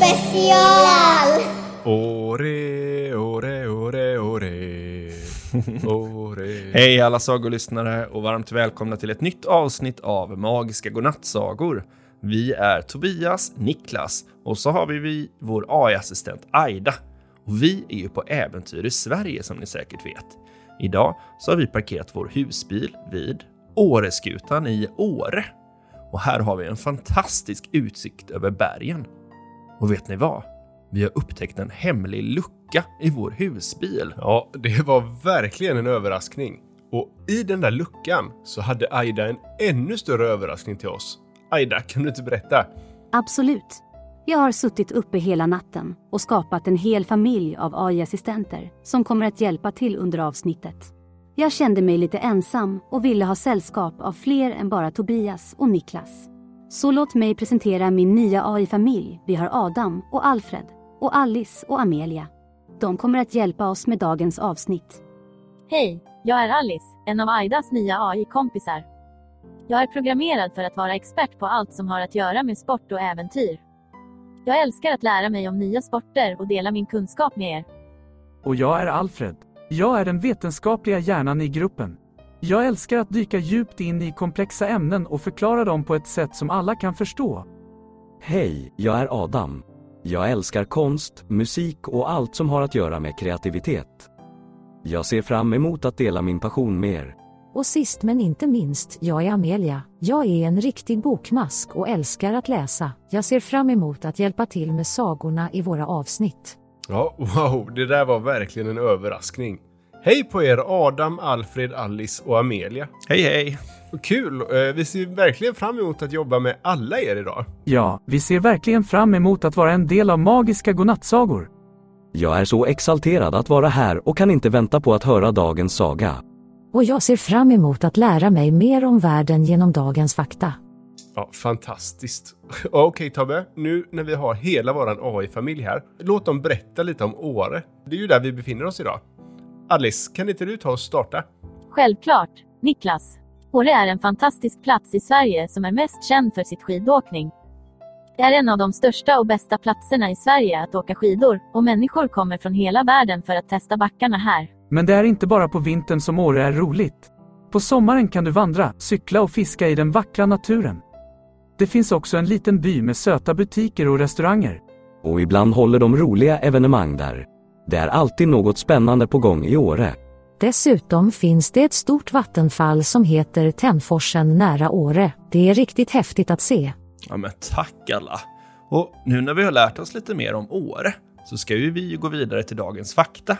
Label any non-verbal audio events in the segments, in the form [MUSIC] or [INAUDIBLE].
special! Ore, ore, ore, ore. [LAUGHS] ore. Hej alla sagolyssnare och varmt välkomna till ett nytt avsnitt av Magiska godnattsagor. Vi är Tobias, Niklas och så har vi vår AI-assistent Aida. Och vi är ju på äventyr i Sverige som ni säkert vet. Idag så har vi parkerat vår husbil vid Åreskutan i Åre. Och här har vi en fantastisk utsikt över bergen. Och vet ni vad? Vi har upptäckt en hemlig lucka i vår husbil. Ja, det var verkligen en överraskning. Och i den där luckan så hade Aida en ännu större överraskning till oss. Aida, kan du inte berätta? Absolut. Jag har suttit uppe hela natten och skapat en hel familj av AI-assistenter som kommer att hjälpa till under avsnittet. Jag kände mig lite ensam och ville ha sällskap av fler än bara Tobias och Niklas. Så låt mig presentera min nya AI-familj. Vi har Adam och Alfred och Alice och Amelia. De kommer att hjälpa oss med dagens avsnitt. Hej, jag är Alice, en av Aidas nya AI-kompisar. Jag är programmerad för att vara expert på allt som har att göra med sport och äventyr. Jag älskar att lära mig om nya sporter och dela min kunskap med er. Och jag är Alfred. Jag är den vetenskapliga hjärnan i gruppen. Jag älskar att dyka djupt in i komplexa ämnen och förklara dem på ett sätt som alla kan förstå. Hej, jag är Adam. Jag älskar konst, musik och allt som har att göra med kreativitet. Jag ser fram emot att dela min passion med er. Och sist men inte minst, jag är Amelia. Jag är en riktig bokmask och älskar att läsa. Jag ser fram emot att hjälpa till med sagorna i våra avsnitt. Ja, [LAUGHS] wow, det där var verkligen en överraskning. Hej på er Adam, Alfred, Alice och Amelia. Hej hej! Och kul! Eh, Vi ser verkligen fram emot att jobba med alla er idag. Ja, vi ser verkligen fram emot att vara en del av Magiska godnattsagor. Jag är så exalterad att vara här och kan inte vänta på att höra dagens saga. Och jag ser fram emot att lära mig mer om världen genom dagens fakta. Ja, fantastiskt. [LAUGHS] Okej Tobbe, nu när vi har hela våran AI-familj här, låt dem berätta lite om Åre. Det är ju där vi befinner oss idag. Alice, kan inte du ta och starta? Självklart, Niklas. Åre är en fantastisk plats i Sverige som är mest känd för sitt skidåkning. Det är en av de största och bästa platserna i Sverige att åka skidor och människor kommer från hela världen för att testa backarna här. Men det är inte bara på vintern som Åre är roligt. På sommaren kan du vandra, cykla och fiska i den vackra naturen. Det finns också en liten by med söta butiker och restauranger. Och ibland håller de roliga evenemang där. Det är alltid något spännande på gång i Åre. Dessutom finns det ett stort vattenfall som heter Tännforsen nära Åre. Det är riktigt häftigt att se. Ja men tack alla! Och nu när vi har lärt oss lite mer om Åre så ska ju vi gå vidare till dagens fakta.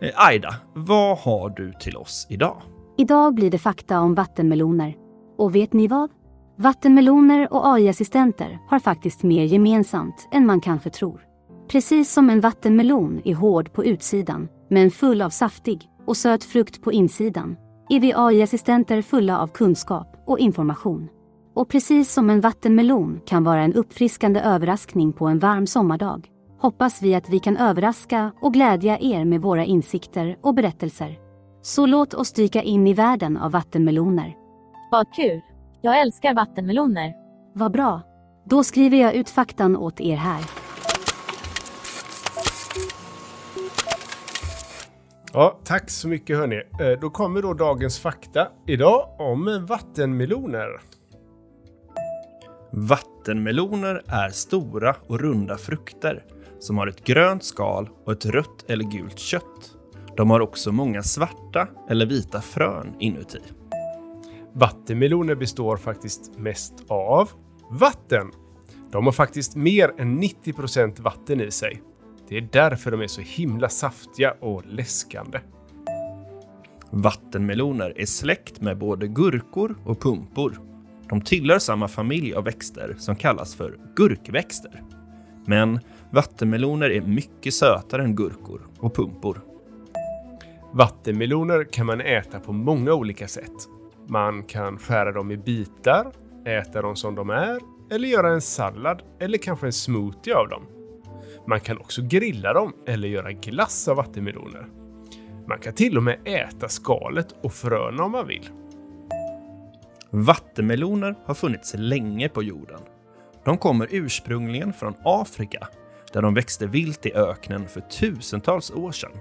Eh, Aida, vad har du till oss idag? Idag blir det fakta om vattenmeloner. Och vet ni vad? Vattenmeloner och AI-assistenter har faktiskt mer gemensamt än man kanske tror. Precis som en vattenmelon är hård på utsidan, men full av saftig och söt frukt på insidan, är vi AI-assistenter fulla av kunskap och information. Och precis som en vattenmelon kan vara en uppfriskande överraskning på en varm sommardag, hoppas vi att vi kan överraska och glädja er med våra insikter och berättelser. Så låt oss dyka in i världen av vattenmeloner. Vad kul! Jag älskar vattenmeloner. Vad bra. Då skriver jag ut faktan åt er här. Ja, tack så mycket hörni. Eh, Då kommer då dagens fakta idag om vattenmeloner. Vattenmeloner är stora och runda frukter som har ett grönt skal och ett rött eller gult kött. De har också många svarta eller vita frön inuti. Vattenmeloner består faktiskt mest av vatten. De har faktiskt mer än 90% vatten i sig. Det är därför de är så himla saftiga och läskande. Vattenmeloner är släkt med både gurkor och pumpor. De tillhör samma familj av växter som kallas för gurkväxter. Men vattenmeloner är mycket sötare än gurkor och pumpor. Vattenmeloner kan man äta på många olika sätt. Man kan skära dem i bitar, äta dem som de är, eller göra en sallad eller kanske en smoothie av dem. Man kan också grilla dem eller göra glass av vattenmeloner. Man kan till och med äta skalet och fröna om man vill. Vattenmeloner har funnits länge på jorden. De kommer ursprungligen från Afrika, där de växte vilt i öknen för tusentals år sedan.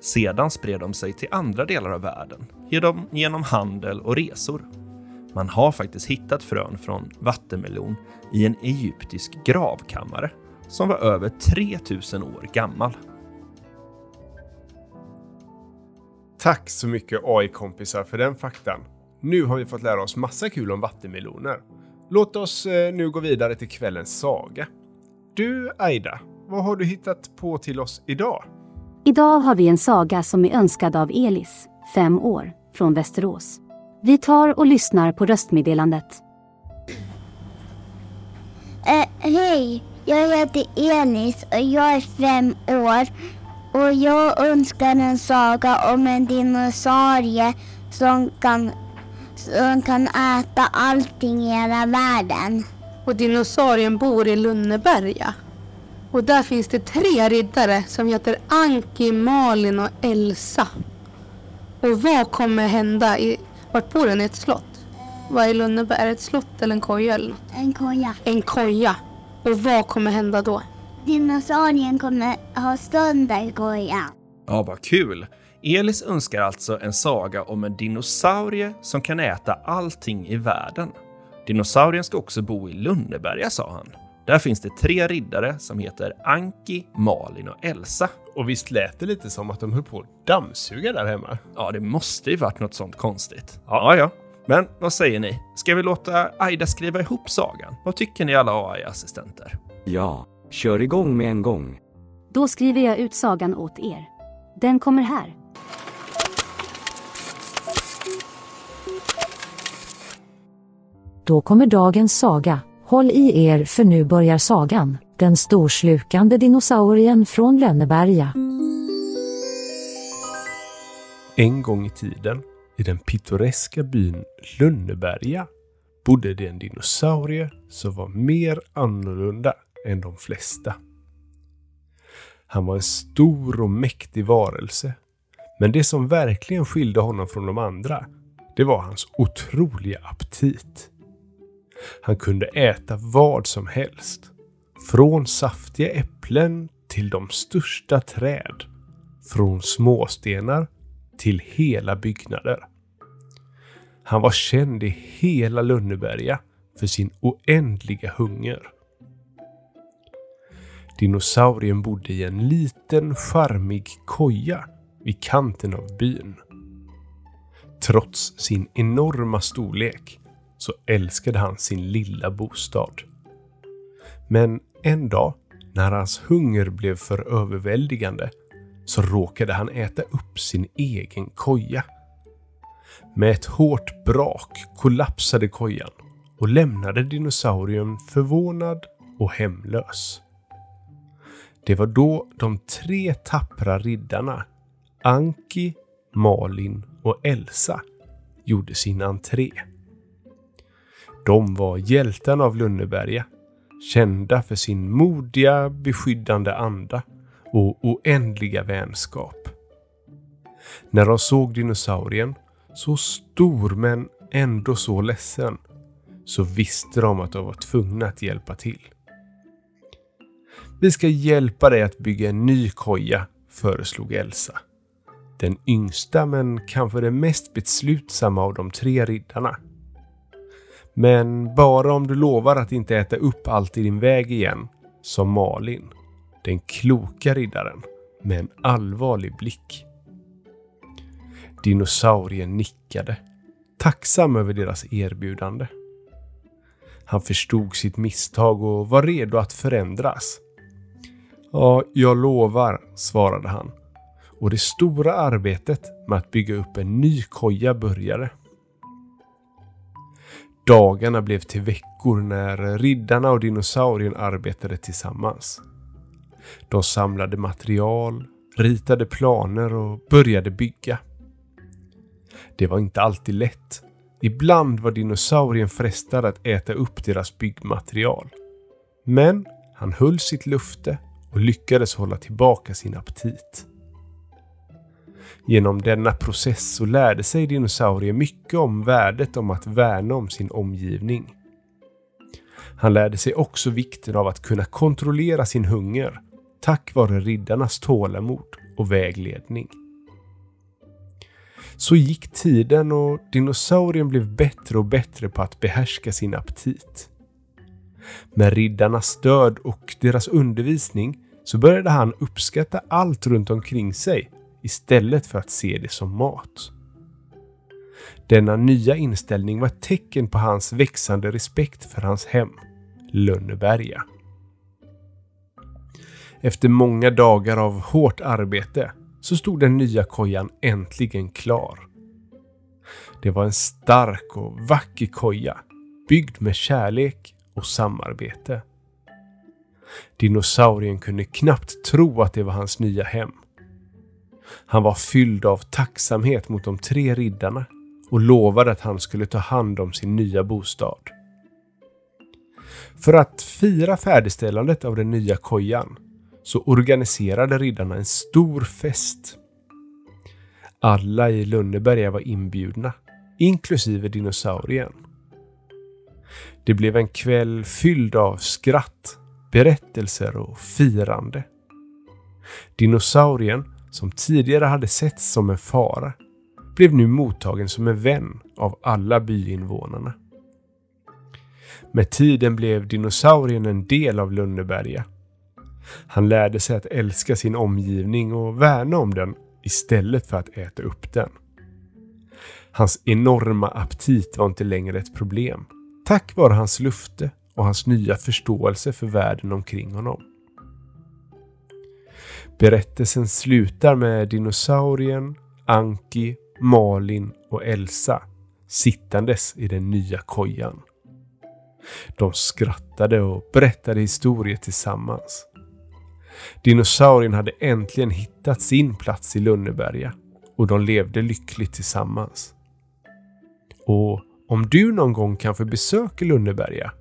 Sedan spred de sig till andra delar av världen genom, genom handel och resor. Man har faktiskt hittat frön från vattenmelon i en egyptisk gravkammare som var över 3000 år gammal. Tack så mycket AI-kompisar för den faktan. Nu har vi fått lära oss massa kul om vattenmeloner. Låt oss eh, nu gå vidare till kvällens saga. Du, Aida, vad har du hittat på till oss idag? Idag har vi en saga som är önskad av Elis, fem år, från Västerås. Vi tar och lyssnar på röstmeddelandet. Eh, hej, jag heter Elis och jag är fem år. Och jag önskar en saga om en dinosaurie som kan, som kan äta allting i hela världen. Och dinosaurien bor i Lunneberga. Och där finns det tre riddare som heter Anki, Malin och Elsa. Och vad kommer hända? I, vart bor den? I ett slott? Vad är Lunneberg? Är det ett slott eller en koja eller något? En koja. En koja. Och vad kommer hända då? Dinosaurien kommer ha sönder kojan. Ja, vad kul! Elis önskar alltså en saga om en dinosaurie som kan äta allting i världen. Dinosaurien ska också bo i Lunneberga, sa han. Där finns det tre riddare som heter Anki, Malin och Elsa. Och visst lät det lite som att de höll på att dammsuga där hemma? Ja, det måste ju varit något sånt konstigt. Ja, ja. Men vad säger ni? Ska vi låta Aida skriva ihop sagan? Vad tycker ni alla AI-assistenter? Ja, kör igång med en gång. Då skriver jag ut sagan åt er. Den kommer här. Då kommer dagens saga. Håll i er för nu börjar sagan. Den storslukande dinosaurien från Lönneberga. En gång i tiden, i den pittoreska byn Lönneberga, bodde det en dinosaurie som var mer annorlunda än de flesta. Han var en stor och mäktig varelse. Men det som verkligen skilde honom från de andra, det var hans otroliga aptit. Han kunde äta vad som helst. Från saftiga äpplen till de största träd. Från småstenar till hela byggnader. Han var känd i hela Lönneberga för sin oändliga hunger. Dinosaurien bodde i en liten charmig koja vid kanten av byn. Trots sin enorma storlek så älskade han sin lilla bostad. Men en dag, när hans hunger blev för överväldigande, så råkade han äta upp sin egen koja. Med ett hårt brak kollapsade kojan och lämnade dinosaurien förvånad och hemlös. Det var då de tre tappra riddarna Anki, Malin och Elsa gjorde sin entré. De var hjältarna av Lönneberga, kända för sin modiga, beskyddande anda och oändliga vänskap. När de såg dinosaurien, så stor men ändå så ledsen, så visste de att de var tvungna att hjälpa till. Vi ska hjälpa dig att bygga en ny koja, föreslog Elsa. Den yngsta men kanske den mest beslutsamma av de tre riddarna. Men bara om du lovar att inte äta upp allt i din väg igen, sa Malin, den kloka riddaren med en allvarlig blick. Dinosaurien nickade, tacksam över deras erbjudande. Han förstod sitt misstag och var redo att förändras. Ja, jag lovar, svarade han. Och det stora arbetet med att bygga upp en ny koja började. Dagarna blev till veckor när riddarna och dinosaurien arbetade tillsammans. De samlade material, ritade planer och började bygga. Det var inte alltid lätt. Ibland var dinosaurien frestad att äta upp deras byggmaterial. Men han höll sitt lufte och lyckades hålla tillbaka sin aptit. Genom denna process så lärde sig dinosaurier mycket om värdet om att värna om sin omgivning. Han lärde sig också vikten av att kunna kontrollera sin hunger tack vare riddarnas tålamod och vägledning. Så gick tiden och dinosaurien blev bättre och bättre på att behärska sin aptit. Med riddarnas stöd och deras undervisning så började han uppskatta allt runt omkring sig istället för att se det som mat. Denna nya inställning var ett tecken på hans växande respekt för hans hem, Lönneberga. Efter många dagar av hårt arbete så stod den nya kojan äntligen klar. Det var en stark och vacker koja, byggd med kärlek och samarbete. Dinosaurien kunde knappt tro att det var hans nya hem. Han var fylld av tacksamhet mot de tre riddarna och lovade att han skulle ta hand om sin nya bostad. För att fira färdigställandet av den nya kojan så organiserade riddarna en stor fest. Alla i Lönneberga var inbjudna, inklusive dinosaurien. Det blev en kväll fylld av skratt, berättelser och firande. Dinosaurien, som tidigare hade setts som en fara, blev nu mottagen som en vän av alla byinvånarna. Med tiden blev dinosaurien en del av Lönneberga. Han lärde sig att älska sin omgivning och värna om den istället för att äta upp den. Hans enorma aptit var inte längre ett problem tack vare hans lufte och hans nya förståelse för världen omkring honom. Berättelsen slutar med dinosaurien, Anki, Malin och Elsa sittandes i den nya kojan. De skrattade och berättade historier tillsammans. Dinosaurien hade äntligen hittat sin plats i Lönneberga och de levde lyckligt tillsammans. Och om du någon gång kanske besöker Lönneberga,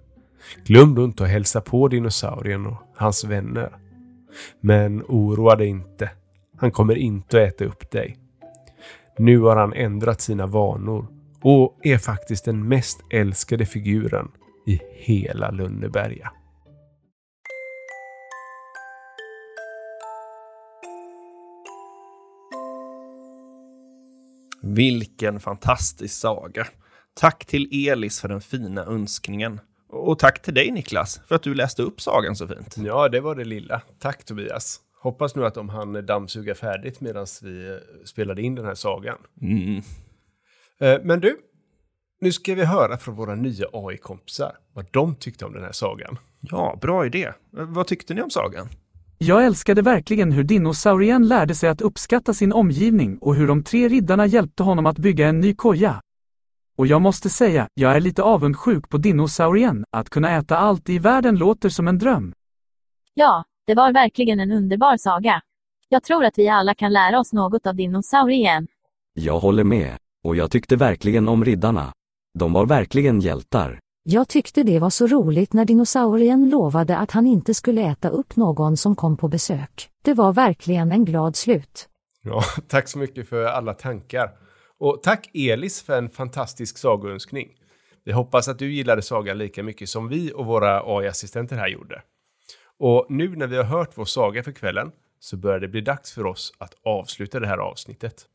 glöm då inte att hälsa på dinosaurien och hans vänner. Men oroa dig inte. Han kommer inte att äta upp dig. Nu har han ändrat sina vanor och är faktiskt den mest älskade figuren i hela Lönneberga. Vilken fantastisk saga. Tack till Elis för den fina önskningen. Och tack till dig Niklas för att du läste upp sagan så fint. Ja, det var det lilla. Tack Tobias. Hoppas nu att de hann dammsuga färdigt medan vi eh, spelade in den här sagan. Mm. Eh, Men du, nu ska vi höra från våra nya AI-kompisar vad de tyckte om den här sagan. Ja, bra idé. Eh, Vad tyckte ni om sagan? Jag älskade verkligen hur dinosaurien lärde sig att uppskatta sin omgivning och hur de tre riddarna hjälpte honom att bygga en ny koja. Och jag måste säga, jag är lite avundsjuk på dinosaurien. Att kunna äta allt i världen låter som en dröm. Ja, det var verkligen en underbar saga. Jag tror att vi alla kan lära oss något av dinosaurien. Jag håller med, och jag tyckte verkligen om riddarna. De var verkligen hjältar. Jag tyckte det var så roligt när dinosaurien lovade att han inte skulle äta upp någon som kom på besök. Det var verkligen en glad slut. Ja, [LAUGHS] tack så mycket för alla tankar. Och tack Elis för en fantastisk sagoönskning. Vi hoppas att du gillade sagan lika mycket som vi och våra AI-assistenter här gjorde. Och nu när vi har hört vår saga för kvällen så börjar det bli dags för oss att avsluta det här avsnittet.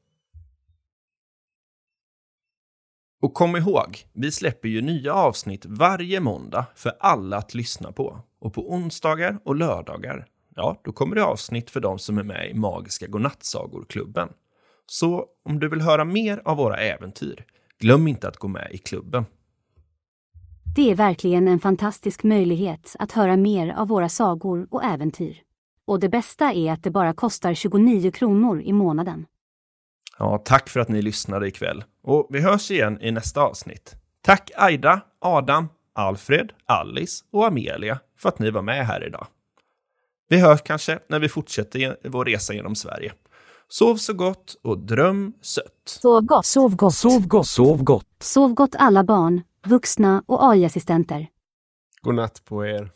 Och kom ihåg, vi släpper ju nya avsnitt varje måndag för alla att lyssna på. Och på onsdagar och lördagar, ja, då kommer det avsnitt för de som är med i Magiska Godnattsagor-klubben. Så om du vill höra mer av våra äventyr, glöm inte att gå med i klubben. Det är verkligen en fantastisk möjlighet att höra mer av våra sagor och äventyr. Och det bästa är att det bara kostar 29 kronor i månaden. Ja, tack för att ni lyssnade ikväll. Och vi hörs igen i nästa avsnitt. Tack Aida, Adam, Alfred, Alice och Amelia för att ni var med här idag. Vi hörs kanske när vi fortsätter vår resa genom Sverige. Sov så gott och dröm sött. Sov gott. Sov gott. Sov gott. Sov gott. Sov gott alla barn, vuxna och AI-assistenter. God natt på er.